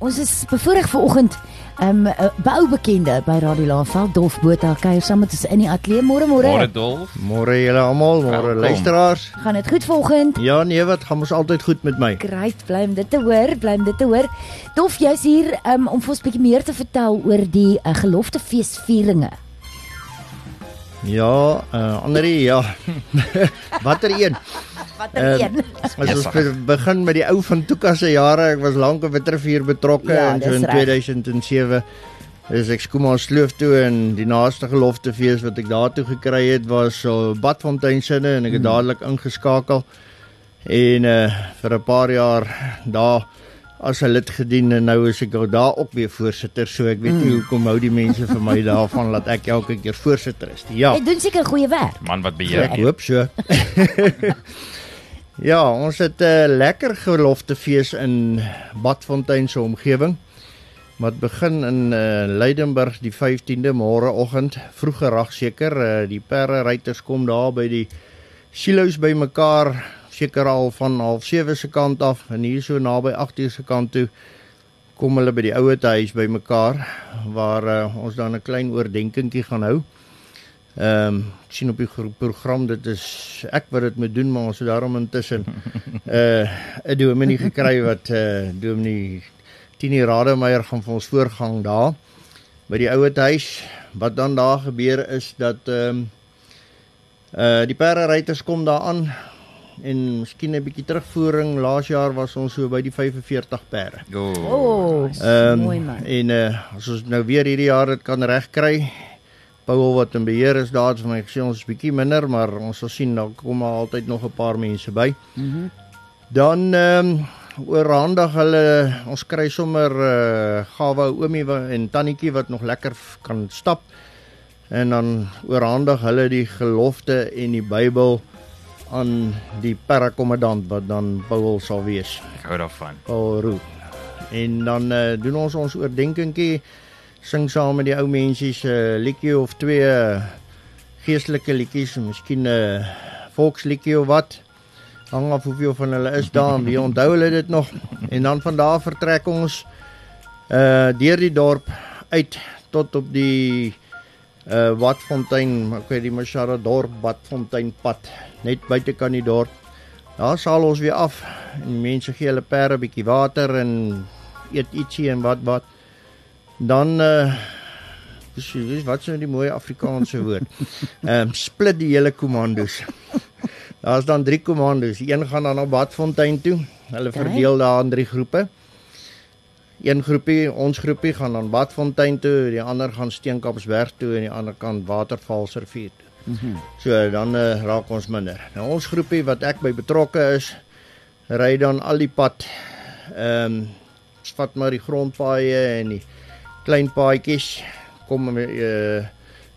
Ons is bevoorreg vanoggend um 'n boubekende by Radio Laveld Dolf Botha kuier saam met ons in die ateljee môre môre. Môre Dolf. Môre julle almal, môre luisteraars. Gaan dit goed vanoggend? Ja nee, wat gaan ons altyd goed met my. Great, bly om dit te hoor, bly om dit te hoor. Dolf, jy's hier um, om vir ons 'n bietjie meer te vertel oor die uh, geloftefeesvieringe. Ja, uh Andrie, ja. Watter een? Watter Ehm, een? As Yes, ons begin met die ou van Tuka se jare, ek was lank op terugvier betrokke Ja, en so in reg. 2007 is ek skoom aan sloof toe en die naaste geloftefees wat ek daartoe gekry het was so Badfontein sinne en ek het Hmm. dadelik ingeskakel. En uh vir 'n paar jaar daar as 'n lid gedien en nou is ek ook daar ook weer voorsitter, so ek weet nie hoekom hou die mense vir my daarvan dat ek elke keer voorsitter is. nie. Ja. Jy doen seker goeie werk. Man wat beheer. Ek hoop so. ja, ons het 'n uh, lekker geloftefees in Badfontein se omgewing. Wat begin in uh, Leidenburg die 15de môreoggend, vroeg gerag seker. Uh, die perde ruiters kom daar by die silo's bymekaar, seker al van 07:30 se kant af en hier so naby 8:00 se kant toe kom hulle by die ouete huis bymekaar waar uh, ons dan 'n klein oordeenkingkie gaan hou. Ehm um, sien op die program dit is ek wat dit moet doen maar ons het daarom intussen uh 'n dominee gekry wat uh dominee Tini Rademeier gaan vir ons voorgang daar by die ouete huis. Wat dan daar gebeur is dat ehm um, uh die perderyters kom daar aan en miskien 'n bietjie terugvoering. Laas jaar was ons so by die 45 perde. O. Oh, Ehm mooi man. en uh as ons nou weer hierdie jaar dit kan regkry. Paul wat in beheer is daar het vir my gesê ons is bietjie minder, maar ons sal sien daar kom maar altyd nog 'n paar mense by. Mhm. Dan ehm um, oorhandig hulle ons kry sommer uh gawe oomie en tannetjie wat nog lekker kan stap. En dan oorhandig hulle die gelofte en die Bybel aan die parakommandant wat dan Paul sal wees. Ek hou daarvan. Paul Roux. En dan uh, doen ons ons oordeenkingkie sing saam met die ou mensies 'n uh, liedjie of twee uh, geestelike liedjies, miskien 'n uh, volksliedjie of wat. Hang af hoeveel van hulle is daar en wie onthou hulle dit nog. En dan van daar vertrek ons uh deur die dorp uit tot op die uh Watfontein, ek weet die Machara dorp Watfontein pad, net buite kan die dorp. Daar sal ons weer af en die mense gee hulle perde 'n bietjie water en eet ietsie en wat wat. Dan uh presies, wat is nou die mooi Afrikaanse woord? Ehm um, split die hele kommandos. Daar's dan drie kommandos. Een gaan dan na Badfontein toe. Hulle verdeel daar in drie groepe. Een groepie, ons groepie gaan dan Badfontein toe, die ander gaan Steenkapsberg toe en die ander kant Watervalsrivier toe. So dan uh, raak ons minder. Nou ons groepie wat ek by betrokke is, ry dan al die pad. Ehm um, vat maar die grondpaaie en die klein paadjies kom uh,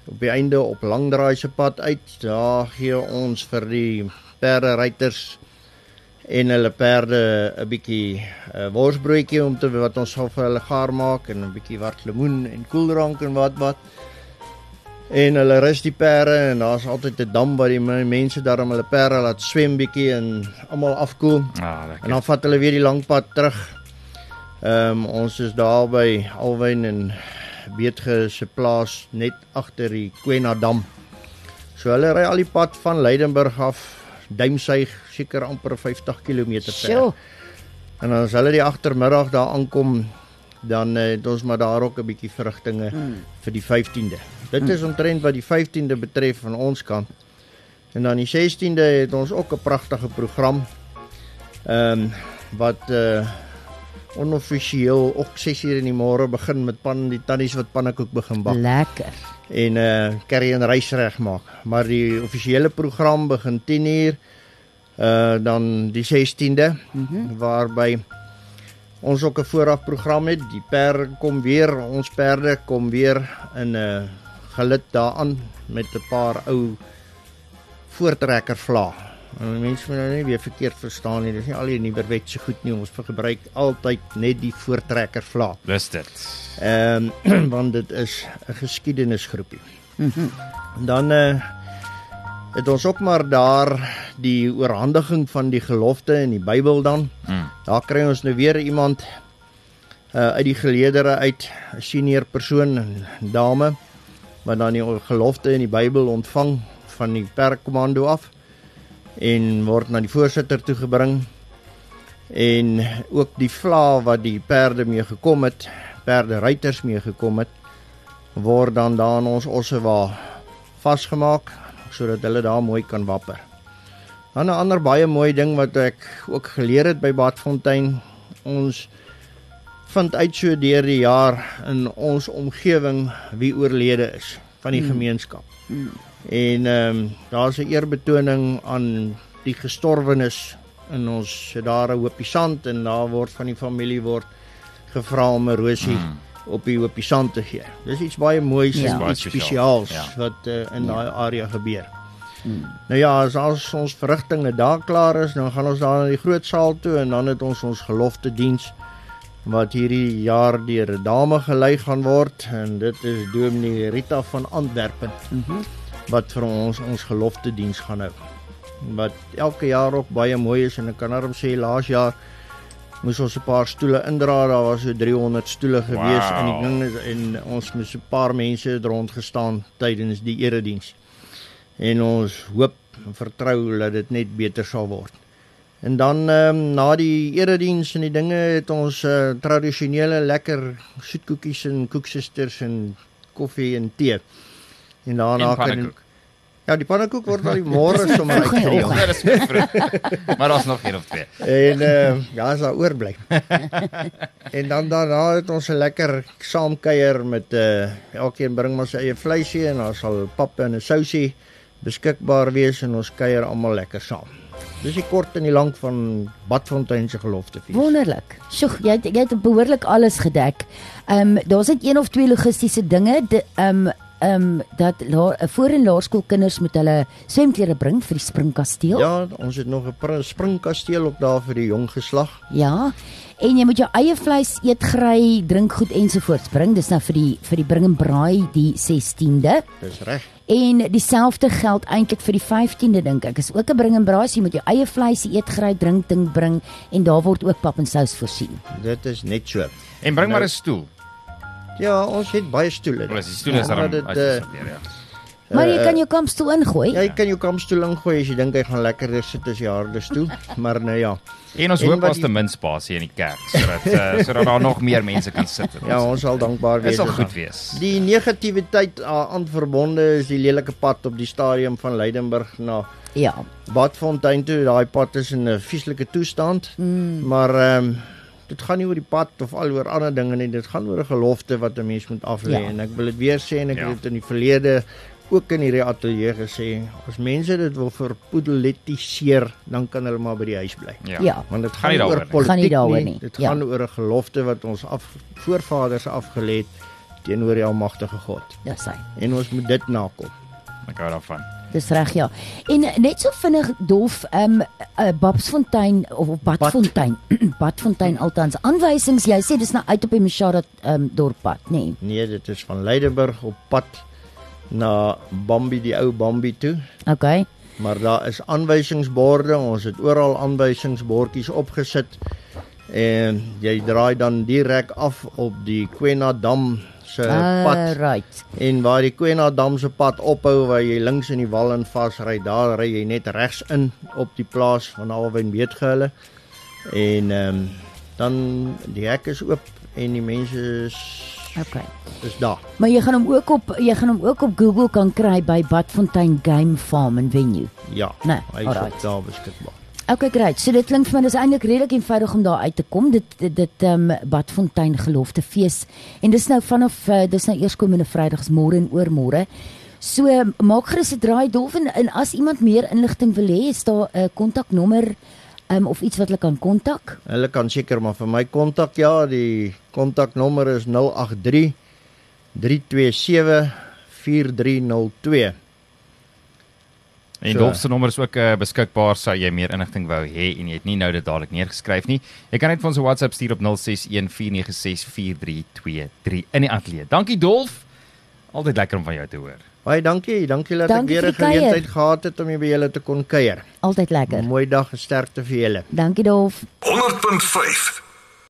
op die einde op langdraai se pad uit. Daar gee ons vir die perde ruiters en hulle perde 'n bietjie uh, worsbroodjie om te wat ons sal vir hulle gaar maak en 'n bietjie wat lemoen en koeldrank en wat wat. En hulle rus die perde en daar's altyd 'n dam waar die me- mense daarom hulle perde laat swem bietjie en almal afkoel. Ah, En lekker. dan vat hulle weer die lang pad terug. Ehm um, ons is daar by Alwyn en Weetge se plaas net agter die Kwena dam. So hulle ry al die pad van Leidenburg af, Duimsuig, seker amper 50 km ver. Sjoe. En as hulle die agtermiddag daar aankom, dan uh, het ons maar daar ook 'n bietjie vrugtinge Hmm. vir die 15de. Dit is omtrent wat die 15de betref van ons kant. En dan die 16de het ons ook 'n pragtige program. Ehm um, wat uh onoffisieel ook 6uur in die môre begin met pan die tannies wat pannekoek begin bak Lekker. En uh curry en rys reg maak. Maar die offisiële program begin 10uur uh dan die 16de Mhm. waarby ons ook 'n voorafprogram het. Die perde kom weer, ons perde kom weer in 'n uh, gelid daaraan met 'n paar ou voortrekker vla. En mense moet nou nie weer verkeerd verstaan nie. Dis nie al die nuwerwetse goed nie. Ons gebruik altyd net die voortrekker vla. Dis dit. Ehm um, want dit is 'n geskiedenisgroepie. Mhm. Dan eh uh, het ons ook maar daar die oorhandiging van die gelofte in die Bybel dan. Mm. Daar kry ons nou weer iemand uh uit die geleedere uit 'n senior persoon, 'n dame wat dan die gelofte in die Bybel ontvang van die perkomando af en word na die voorsitter toe gebring en ook die vla wat die perde mee gekom het, perde ruiters mee gekom het, word dan daar in ons ossewa vasgemaak sodat hulle daar mooi kan wapper. Dan 'n ander baie mooi ding wat ek ook geleer het by Badfontein, ons vind uit so deur die jaar in ons omgewing wie oorlede is van die mm. gemeenskap. Mm. En ehm um, daar's 'n eerbetoning aan die gestorwenes in ons sit daar 'n hoopie sand en daar word van die familie word gevra om 'n rosie mm. op die hoopie sand te gee. Dis iets baie moois ja. en iets spesiaals ja. wat uh, in daai ja. area gebeur. Hmm. Nou ja, as, as ons verrigtinge daar klaar is, dan gaan ons daar na die groot saal toe en dan het ons ons gelofte diens wat hierdie jaar deur 'n dame gelei gaan word en dit is Dominee Rita van Antwerpen. Mhm. Mm wat vir ons ons gelofte diens gaan hou. Wat elke jaar ook baie mooi is en ek kan daarom sê laas jaar moes ons 'n paar stoele indra daar was so 300 stoele gewees wow. en die ding is en ons moes 'n paar mense rond gestaan tydens die erediens en ons hoop en vertrou dat dit net beter sal word. En dan um, na die erediens en die dinge het ons uh, tradisionele lekker soetkoekies en koeksisters en koffie en tee en daarna kan Ja, die pannekoek word al die môre sommer uitgedeel. Ja, dis vroeg. Maar daar's nog een of twee. En uh, ja, as daar oorbly. en dan daarna het ons 'n lekker saamkuier met uh elkeen bring maar sy eie vleisie en daar sal pap en 'n sousie beskikbaar wees en ons kuier almal lekker saam. Dis die kort en die lank van Badfontein se geloftefees. Wonderlik. Sjoe, jy het, jy het behoorlik alles gedek. Ehm um, daar's net een of twee logistiese dinge. Ehm ehm um, dat la, voor en laerskoolkinders moet hulle swemklere bring vir die springkasteel. Ja, ons het nog 'n springkasteel op daar vir die jong geslag. Ja. En jy moet jou eie vleis eet, gry, drink goed ensovoorts bring. Dis nou vir die vir die bring en braai die 16de. Dis reg. En dieselfde geld eintlik vir die 15de dink ek. Is ook 'n bring en braai, jy moet jou eie vleis eet, gry, drink, ding bring en daar word ook pap en sous voorsien. Dit is net so. En bring nou, maar 'n stoel. Ja, ons het baie stoele. Ons die stoele is ja, daar. Uh, ja. Maar jy kan jou kampstoel ingooi. Ja, jy kan jou kampstoel ingooi as jy dink hy gaan lekker sit as jy harde stoel. Maar nou ja. En ons en hoop ons die... ten minste spasie in die kerk sodat uh, sodat daar nog meer mense kan sit. Ja, ons sal dankbaar wees. Dit sal goed wees. Die negativiteit aan verbonde is die lelike pad op die stadium van Leidenburg na Ja. Badfontein toe, daai pad is in 'n vieslike toestand. Mm. Maar ehm um, dit gaan nie oor die pad of al oor ander dinge nie, dit gaan oor 'n gelofte wat 'n mens moet aflê ja. en ek wil dit weer sê en ek ja. het dit in die verlede ook in hierdie ateljee gesê, as mense dit wil verpoedeletiseer, dan kan hulle maar by die huis bly. Ja. ja. Want dit gaan, gaan nie oor politiek nie, nie. dit ja. gaan oor 'n gelofte wat ons af voorvaders afgelê het teenoor die almagtige God. Ja, sy. En ons moet dit nakom. Ek hou daarvan. Dis reg ja. En net so vinnig dolf ehm um, uh, Babsfontein of, of Badfontein. Bad. Badfontein altans aanwysings. Jy sê dis nou uit op die Mshara ehm um, dorppad, nê? Nee. nee, dit is van Leidenburg op pad na Bambi die ou Bambi toe. OK. Maar daar is aanwysingsborde. Ons het oral aanwysingsbordjies opgesit. En jy draai dan direk af op die Kwena Dam se uh, pad. Right. En waar die Kwena Dam se pad ophou waar jy links in die wal in vasry, daar ry jy net regs in op die plaas van Alwyn Beetgehulle. En ehm um, dan die hek is oop en die mense is Okay. Dis daar. Maar jy gaan hom ook op jy gaan hom ook op Google kan kry by Badfontein Game Farm and Venue. Ja. Nee, hy is daar beskikbaar. Okay, great. So dit klink vir my dis eintlik redelik eenvoudig om daar uit te kom. Dit dit, dit um Badfontein gelofte fees. En dis nou vanaf uh, dis nou eerskomende Vrydag is môre en oormôre. So maak gerus 'n draai dolf en, en as iemand meer inligting wil hê, is daar 'n uh, kontaknommer um of iets wat hulle kan kontak? Hulle kan seker maar vir my kontak. Ja, die kontaknommer is 083 327 4302. En Dolf se nommer is ook uh, beskikbaar sou jy meer inligting wou hê en jy het nie nou dit dadelik neergeskryf nie. Jy kan net vir ons 'n WhatsApp stuur op 0614964323 in die ateljee. Dankie Dolf. Altyd lekker om van jou te hoor. Baie dankie. Dankie dat dankie ek weer 'n geleentheid gehad het om by julle te kon kuier. Altyd lekker. Mooi dag en sterkte vir julle. Dankie Dolf. 100.5